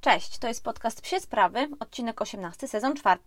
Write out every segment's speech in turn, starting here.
Cześć, to jest podcast Psie Sprawy, odcinek 18, sezon 4.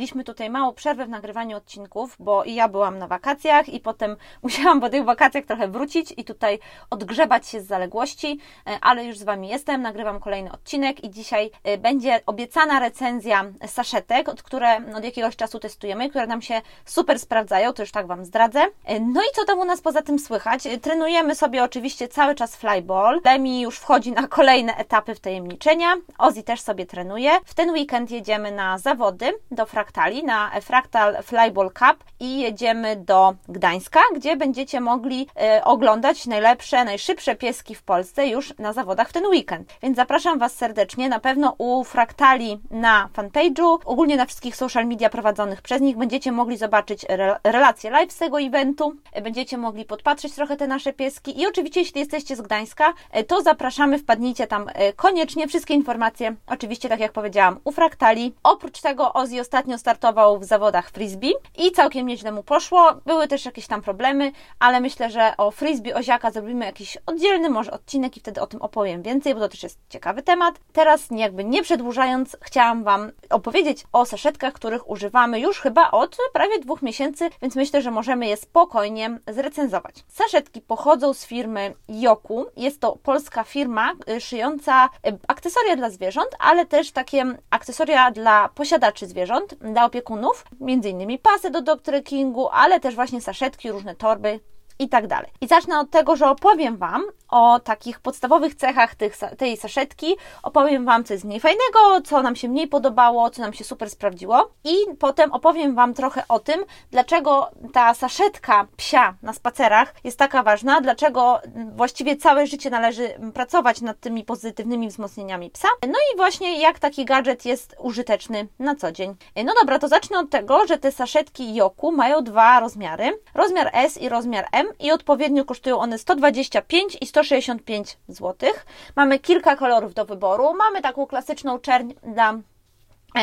Mieliśmy tutaj małą przerwę w nagrywaniu odcinków, bo i ja byłam na wakacjach i potem musiałam po tych wakacjach trochę wrócić i tutaj odgrzebać się z zaległości, e, ale już z Wami jestem, nagrywam kolejny odcinek i dzisiaj e, będzie obiecana recenzja saszetek, od które od jakiegoś czasu testujemy, które nam się super sprawdzają, to już tak Wam zdradzę. E, No i co tam u nas poza tym słychać? Trenujemy sobie oczywiście cały czas flyball. Demi już wchodzi na kolejne etapy wtajemniczenia. Ozzy też sobie trenuje. W ten weekend jedziemy na zawody do Fraktali, na Fractal Flyball Cup i jedziemy do Gdańska, gdzie będziecie mogli e, oglądać najlepsze, najszybsze pieski w Polsce już na zawodach w ten weekend. Więc zapraszam Was serdecznie, na pewno u Fraktali na fanpage'u, ogólnie na wszystkich social media prowadzonych przez nich będziecie mogli zobaczyć re relacje live z tego eventu, będziecie mogli podpatrzeć trochę te nasze pieski i oczywiście jeśli jesteście z Gdańska, e, to zapraszamy, wpadnijcie tam e, koniecznie, wszystkie informacje oczywiście tak jak powiedziałam u Fraktali. Oprócz tego Ozzy ostatnio startował w zawodach frisbee i całkiem nieźle mu poszło. Były też jakieś tam problemy, ale myślę, że o frisbee Oziaka zrobimy jakiś oddzielny może odcinek i wtedy o tym opowiem więcej, bo to też jest ciekawy temat. Teraz jakby nie przedłużając, chciałam Wam opowiedzieć o saszetkach, których używamy już chyba od prawie dwóch miesięcy, więc myślę, że możemy je spokojnie zrecenzować. Saszetki pochodzą z firmy Joku. Jest to polska firma y, szyjąca y, akcesoria dla zwierząt, ale też takie akcesoria dla posiadaczy zwierząt, dla opiekunów, między innymi pasy do dog trekkingu, ale też właśnie saszetki, różne torby i tak dalej. I zacznę od tego, że opowiem Wam o takich podstawowych cechach tych, tej saszetki, opowiem Wam, co jest mniej fajnego, co nam się mniej podobało, co nam się super sprawdziło i potem opowiem Wam trochę o tym, dlaczego ta saszetka psia na spacerach jest taka ważna, dlaczego właściwie całe życie należy pracować nad tymi pozytywnymi wzmocnieniami psa. No i właśnie jak taki gadżet jest użyteczny na co dzień. No dobra, to zacznę od tego, że te saszetki Joku mają dwa rozmiary, rozmiar S i rozmiar M i odpowiednio kosztują one 125 i 165 zł. Mamy kilka kolorów do wyboru. Mamy taką klasyczną czerń dla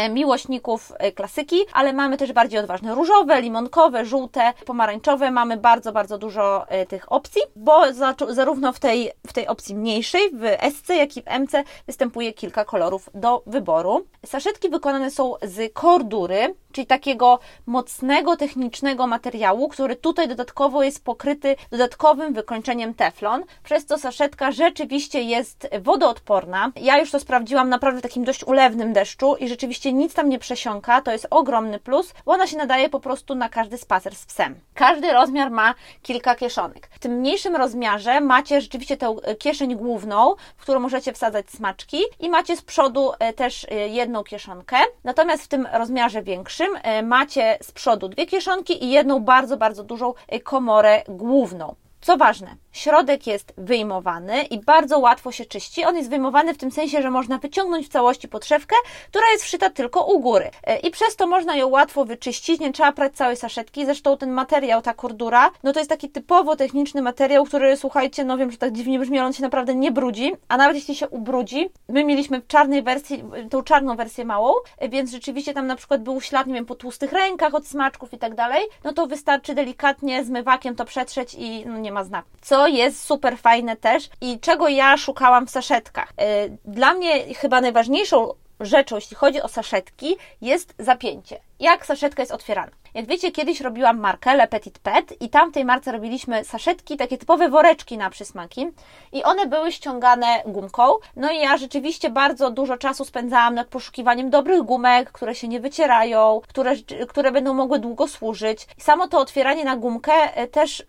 miłośników klasyki, ale mamy też bardziej odważne różowe, limonkowe, żółte, pomarańczowe. Mamy bardzo, bardzo dużo tych opcji, bo za, zarówno w tej, w tej opcji mniejszej, w SC, jak i w MC występuje kilka kolorów do wyboru. Saszetki wykonane są z kordury, czyli takiego mocnego, technicznego materiału, który tutaj dodatkowo jest pokryty dodatkowym wykończeniem teflon, przez co saszetka rzeczywiście jest wodoodporna. Ja już to sprawdziłam naprawdę w takim dość ulewnym deszczu i rzeczywiście nic tam nie przesiąka, to jest ogromny plus, bo ona się nadaje po prostu na każdy spacer z psem. Każdy rozmiar ma kilka kieszonek. W tym mniejszym rozmiarze macie rzeczywiście tę kieszeń główną, w którą możecie wsadzać smaczki i macie z przodu też jedną kieszonkę, natomiast w tym rozmiarze większym macie z przodu dwie kieszonki i jedną bardzo, bardzo dużą komorę główną. Co ważne, środek jest wyjmowany i bardzo łatwo się czyści. On jest wyjmowany w tym sensie, że można wyciągnąć w całości podszewkę, która jest wszyta tylko u góry. I przez to można ją łatwo wyczyścić, nie trzeba prać całej saszetki. Zresztą ten materiał, ta kordura, no to jest taki typowo techniczny materiał, który słuchajcie, no wiem, że tak dziwnie brzmi, on się naprawdę nie brudzi, a nawet jeśli się ubrudzi, my mieliśmy w czarnej wersji, tą czarną wersję małą, więc rzeczywiście tam na przykład był ślad, nie wiem, po tłustych rękach od smaczków i tak dalej, no to wystarczy delikatnie zmywakiem to przetrzeć i no nie ma znaku. Co jest super fajne też i czego ja szukałam w saszetkach. Dla mnie chyba najważniejszą rzeczą, jeśli chodzi o saszetki, jest zapięcie. Jak saszetka jest otwierana? Jak wiecie, kiedyś robiłam markę Le Petit Pet i tam w tej marce robiliśmy saszetki, takie typowe woreczki na przysmaki i one były ściągane gumką. No i ja rzeczywiście bardzo dużo czasu spędzałam nad poszukiwaniem dobrych gumek, które się nie wycierają, które, które będą mogły długo służyć. Samo to otwieranie na gumkę też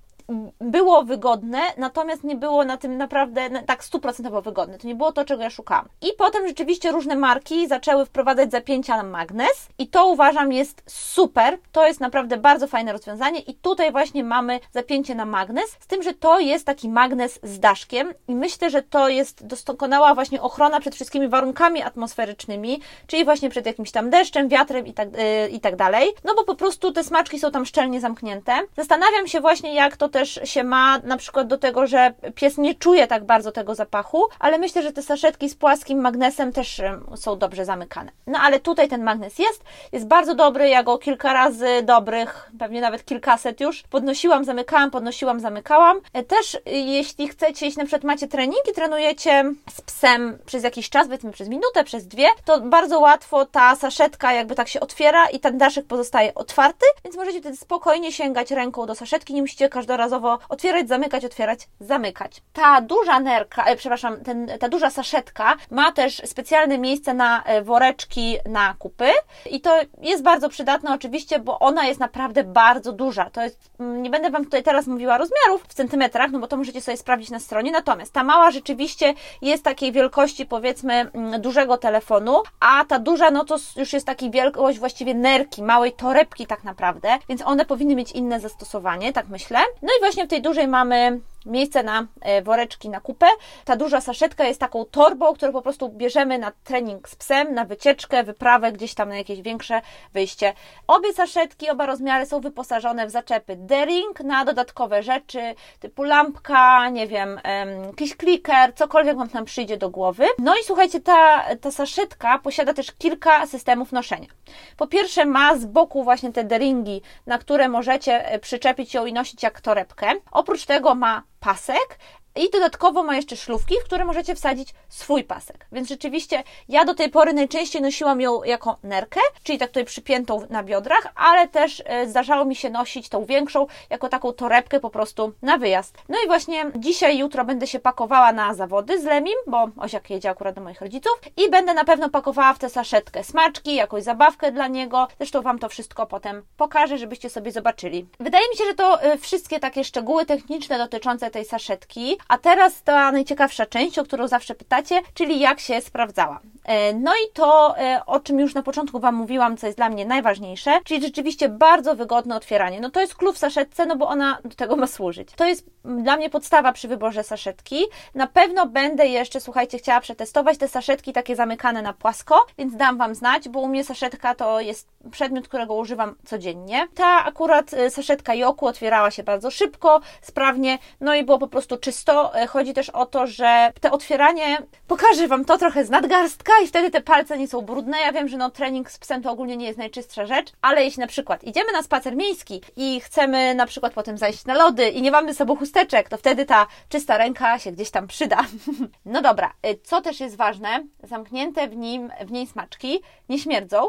było wygodne, natomiast nie było na tym naprawdę tak stuprocentowo wygodne. To nie było to, czego ja szukałam. I potem rzeczywiście różne marki zaczęły wprowadzać zapięcia na magnes i to uważam jest super. To jest naprawdę bardzo fajne rozwiązanie i tutaj właśnie mamy zapięcie na magnes, z tym, że to jest taki magnes z daszkiem i myślę, że to jest doskonała właśnie ochrona przed wszystkimi warunkami atmosferycznymi, czyli właśnie przed jakimś tam deszczem, wiatrem i tak, yy, i tak dalej. No bo po prostu te smaczki są tam szczelnie zamknięte. Zastanawiam się właśnie, jak to też się ma na przykład do tego, że pies nie czuje tak bardzo tego zapachu, ale myślę, że te saszetki z płaskim magnesem też są dobrze zamykane. No ale tutaj ten magnes jest, jest bardzo dobry, ja go kilka razy dobrych, pewnie nawet kilkaset już podnosiłam, zamykałam, podnosiłam, zamykałam. E, też y, jeśli chcecie, jeśli na przykład macie treningi, trenujecie z psem przez jakiś czas, powiedzmy przez minutę, przez dwie, to bardzo łatwo ta saszetka jakby tak się otwiera i ten daszek pozostaje otwarty, więc możecie wtedy spokojnie sięgać ręką do saszetki, nie musicie każdorazowo otwierać, zamykać, otwierać, zamykać. Ta duża nerka, e, przepraszam, ten, ta duża saszetka ma też specjalne miejsce na e, woreczki na kupy i to jest bardzo przydatne oczywiście, bo ona jest naprawdę bardzo duża. To jest, mm, nie będę Wam tutaj teraz mówiła rozmiarów w centymetrach, no bo to możecie sobie sprawdzić na stronie, natomiast ta mała rzeczywiście jest takiej wielkości powiedzmy mm, dużego telefonu, a ta duża no to już jest takiej wielkość właściwie nerki, małej torebki tak naprawdę, więc one powinny mieć inne zastosowanie, tak myślę. No i właśnie w tej dużej mamy miejsce na e, woreczki na kupę. Ta duża saszetka jest taką torbą, którą po prostu bierzemy na trening z psem, na wycieczkę, wyprawę, gdzieś tam na jakieś większe wyjście. Obie saszetki, oba rozmiary są wyposażone w zaczepy Dering na dodatkowe rzeczy, typu lampka, nie wiem, jakiś kliker, cokolwiek Wam tam przyjdzie do głowy. No i słuchajcie, ta, ta saszetka posiada też kilka systemów noszenia. Po pierwsze ma z boku właśnie te deringi, na które możecie e, przyczepić ją i nosić jak torebkę. Oprócz tego ma pasek i dodatkowo ma jeszcze szlufki, w które możecie wsadzić swój pasek. Więc rzeczywiście ja do tej pory najczęściej nosiłam ją jako nerkę, czyli tak tutaj przypiętą na biodrach, ale też e, zdarzało mi się nosić tą większą jako taką torebkę po prostu na wyjazd. No i właśnie dzisiaj, jutro będę się pakowała na zawody z Lemim, bo Osiak jedzie akurat do moich rodziców i będę na pewno pakowała w tę saszetkę smaczki, jakąś zabawkę dla niego. Zresztą Wam to wszystko potem pokażę, żebyście sobie zobaczyli. Wydaje mi się, że to e, wszystkie takie szczegóły techniczne dotyczące tej saszetki, a teraz ta najciekawsza część, o którą zawsze pytacie, czyli jak się sprawdzała. E, no i to, e, o czym już na początku Wam mówiłam, co jest dla mnie najważniejsze, czyli rzeczywiście bardzo wygodne otwieranie. No to jest klucz w saszetce, no bo ona do tego ma służyć. To jest dla mnie podstawa przy wyborze saszetki. Na pewno będę jeszcze, słuchajcie, chciała przetestować te saszetki takie zamykane na płasko, więc dam Wam znać, bo u mnie saszetka to jest przedmiot, którego używam codziennie. Ta akurat e, saszetka Joku otwierała się bardzo szybko, sprawnie, no i było po prostu czysto. Chodzi też o to, że te otwieranie, pokażę Wam to trochę z nadgarstka, i wtedy te palce nie są brudne. Ja wiem, że no trening z psem to ogólnie nie jest najczystsza rzecz, ale jeśli na przykład idziemy na spacer miejski i chcemy na przykład potem zajść na lody i nie mamy ze sobą chusteczek, to wtedy ta czysta ręka się gdzieś tam przyda. no dobra, y, co też jest ważne, zamknięte w nim, w niej smaczki nie śmierdzą,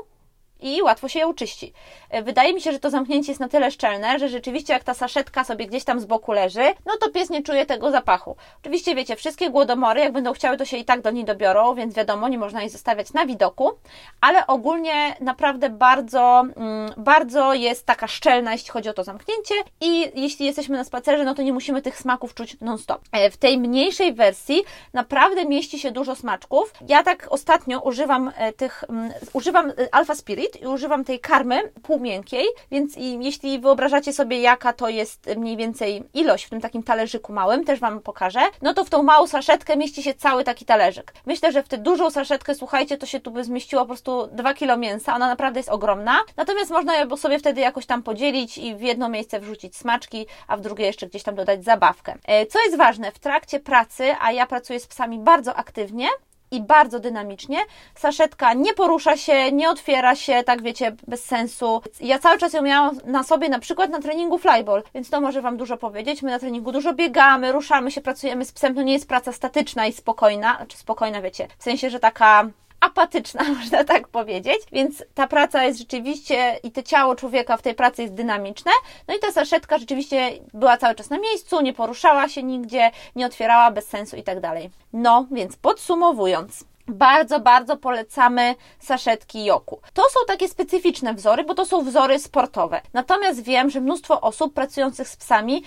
i łatwo się ją czyści. E, wydaje mi się, że to zamknięcie jest na tyle szczelne, że rzeczywiście jak ta saszetka sobie gdzieś tam z boku leży, no to pies nie czuje tego zapachu. Oczywiście wiecie, wszystkie głodomory, jak będą chciały, to się i tak do niej dobiorą, więc wiadomo, nie można jej zostawiać na widoku, ale ogólnie naprawdę bardzo, mm, bardzo jest taka szczelna, jeśli chodzi o to zamknięcie i jeśli jesteśmy na spacerze, no to nie musimy tych smaków czuć non-stop. E, w tej mniejszej wersji naprawdę mieści się dużo smaczków. Ja tak ostatnio używam e, tych, mm, używam Alpha Spirit, i używam tej karmy półmiękkiej, więc jeśli wyobrażacie sobie jaka to jest mniej więcej ilość w tym takim talerzyku małym, też Wam pokażę, no to w tą małą saszetkę mieści się cały taki talerzyk. Myślę, że w tę dużą saszetkę, słuchajcie, to się tu by zmieściło po prostu 2 kilo mięsa, ona naprawdę jest ogromna, natomiast można ją sobie wtedy jakoś tam podzielić i w jedno miejsce wrzucić smaczki, a w drugie jeszcze gdzieś tam dodać zabawkę. E, co jest ważne, w trakcie pracy, a ja pracuję z psami bardzo aktywnie, i bardzo dynamicznie. Saszetka nie porusza się, nie otwiera się, tak wiecie, bez sensu. Ja cały czas ją miałam na sobie, na przykład na treningu flyball, więc to może Wam dużo powiedzieć. My na treningu dużo biegamy, ruszamy się, pracujemy z psem. To nie jest praca statyczna i spokojna, znaczy spokojna, wiecie, w sensie, że taka apatyczna, można tak powiedzieć, więc ta praca jest rzeczywiście i to ciało człowieka w tej pracy jest dynamiczne. No i ta saszetka rzeczywiście była cały czas na miejscu, nie poruszała się nigdzie, nie otwierała bez sensu i tak dalej. No, więc podsumowując, bardzo, bardzo polecamy saszetki Joku. To są takie specyficzne wzory, bo to są wzory sportowe. Natomiast wiem, że mnóstwo osób pracujących z psami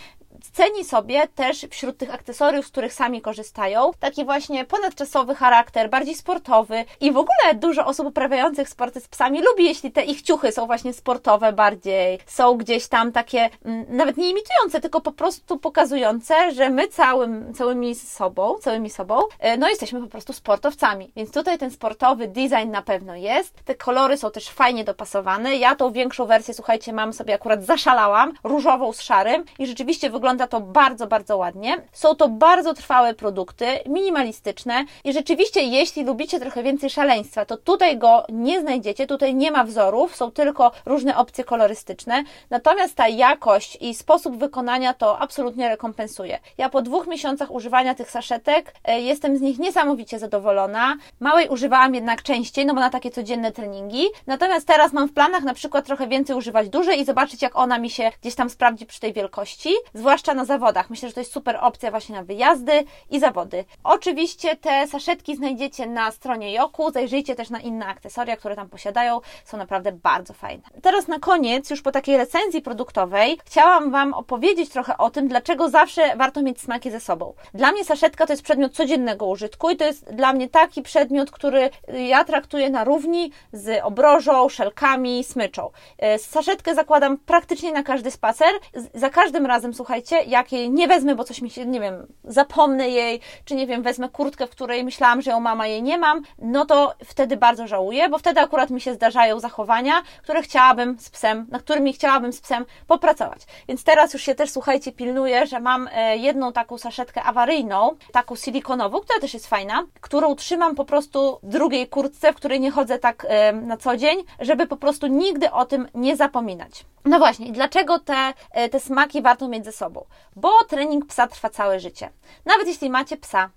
ceni sobie też wśród tych akcesoriów, z których sami korzystają, taki właśnie ponadczasowy charakter, bardziej sportowy i w ogóle dużo osób uprawiających sporty z psami lubi, jeśli te ich ciuchy są właśnie sportowe bardziej, są gdzieś tam takie mm, nawet nie imitujące, tylko po prostu pokazujące, że my całym, całymi sobą, całymi sobą, e, no jesteśmy po prostu sportowcami. Więc tutaj ten sportowy design na pewno jest. Te kolory są też fajnie dopasowane. Ja tą większą wersję, słuchajcie, mam sobie akurat zaszalałam, różową z szarym i rzeczywiście wygląda to bardzo, bardzo ładnie. Są to bardzo trwałe produkty, minimalistyczne i rzeczywiście, jeśli lubicie trochę więcej szaleństwa, to tutaj go nie znajdziecie, tutaj nie ma wzorów, są tylko różne opcje kolorystyczne. Natomiast ta jakość i sposób wykonania to absolutnie rekompensuje. Ja po dwóch miesiącach używania tych saszetek e, jestem z nich niesamowicie zadowolona. Małej używałam jednak częściej, no bo na takie codzienne treningi. Natomiast teraz mam w planach na przykład trochę więcej używać dużej i zobaczyć, jak ona mi się gdzieś tam sprawdzi przy tej wielkości, zwłaszcza na zawodach. Myślę, że to jest super opcja właśnie na wyjazdy i zawody. Oczywiście te saszetki znajdziecie na stronie Joku, zajrzyjcie też na inne akcesoria, które tam posiadają, są naprawdę bardzo fajne. Teraz na koniec, już po takiej recenzji produktowej, chciałam Wam opowiedzieć trochę o tym, dlaczego zawsze warto mieć smaki ze sobą. Dla mnie saszetka to jest przedmiot codziennego użytku i to jest dla mnie taki przedmiot, który ja traktuję na równi z obrożą, szelkami, smyczą. E, saszetkę zakładam praktycznie na każdy spacer. Za każdym razem, słuchajcie, jak jej nie wezmę, bo coś mi się, nie wiem, zapomnę jej, czy nie wiem, wezmę kurtkę, w której myślałam, że ją mama jej nie mam, no to wtedy bardzo żałuję, bo wtedy akurat mi się zdarzają zachowania, które chciałabym z psem, na którymi chciałabym z psem popracować. Więc teraz już się też, słuchajcie, pilnuję, że mam e, jedną taką saszetkę awaryjną, taką silikonową, która też jest fajna, którą trzymam po prostu drugiej kurtce, w której nie chodzę tak e, na co dzień, żeby po prostu nigdy o tym nie zapominać. No właśnie, dlaczego te, e, te smaki warto mieć ze sobą? Bo trening psa trwa całe życie. Nawet jeśli macie psa,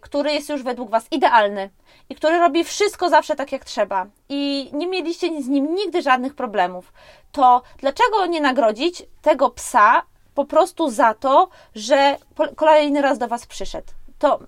który jest już według Was idealny i który robi wszystko zawsze tak jak trzeba i nie mieliście z nim nigdy żadnych problemów, to dlaczego nie nagrodzić tego psa po prostu za to, że kolejny raz do Was przyszedł? To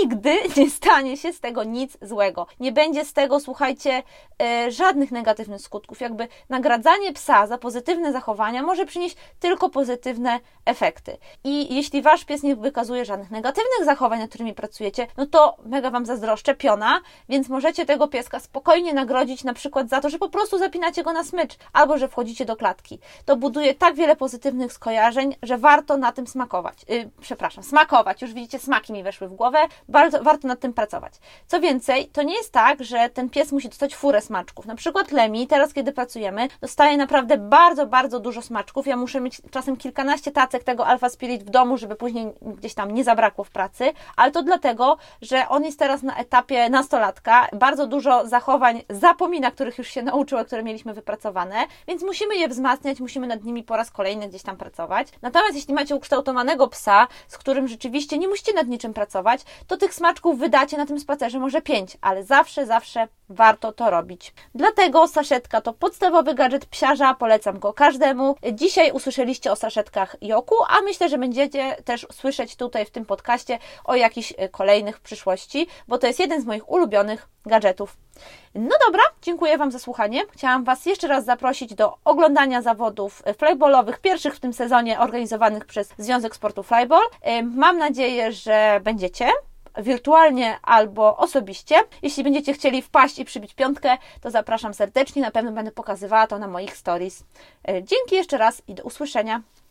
nigdy nie stanie się z tego nic złego. Nie będzie z tego, słuchajcie, e, żadnych negatywnych skutków. Jakby nagradzanie psa za pozytywne zachowania może przynieść tylko pozytywne efekty. I jeśli wasz pies nie wykazuje żadnych negatywnych zachowań, nad którymi pracujecie, no to mega wam zazdroszczę piona, więc możecie tego pieska spokojnie nagrodzić na przykład za to, że po prostu zapinacie go na smycz albo że wchodzicie do klatki. To buduje tak wiele pozytywnych skojarzeń, że warto na tym smakować. Yy, przepraszam, smakować. Już widzicie, smaki mi weszły w głowę, bardzo, warto nad tym pracować. Co więcej, to nie jest tak, że ten pies musi dostać furę smaczków. Na przykład Lemi, teraz kiedy pracujemy, dostaje naprawdę bardzo, bardzo dużo smaczków. Ja muszę mieć czasem kilkanaście tacek tego Alpha Spirit w domu, żeby później gdzieś tam nie zabrakło w pracy, ale to dlatego, że on jest teraz na etapie nastolatka, bardzo dużo zachowań zapomina, których już się nauczył, które mieliśmy wypracowane, więc musimy je wzmacniać, musimy nad nimi po raz kolejny gdzieś tam pracować. Natomiast jeśli macie ukształtowanego psa, z którym rzeczywiście nie musicie nad niczym pracować, to tych smaczków wydacie na tym spacerze może 5, ale zawsze, zawsze warto to robić. Dlatego saszetka to podstawowy gadżet psiarza, polecam go każdemu. Dzisiaj usłyszeliście o saszetkach Joku, a myślę, że będziecie też słyszeć tutaj w tym podcaście o jakichś e, kolejnych w przyszłości, bo to jest jeden z moich ulubionych gadżetów. No dobra, dziękuję Wam za słuchanie. Chciałam Was jeszcze raz zaprosić do oglądania zawodów flyballowych, pierwszych w tym sezonie organizowanych przez Związek Sportu Flyball. E, mam nadzieję, że będziecie wirtualnie albo osobiście. Jeśli będziecie chcieli wpaść i przybić piątkę, to zapraszam serdecznie. Na pewno będę pokazywała to na moich stories. E, dzięki jeszcze raz i do usłyszenia.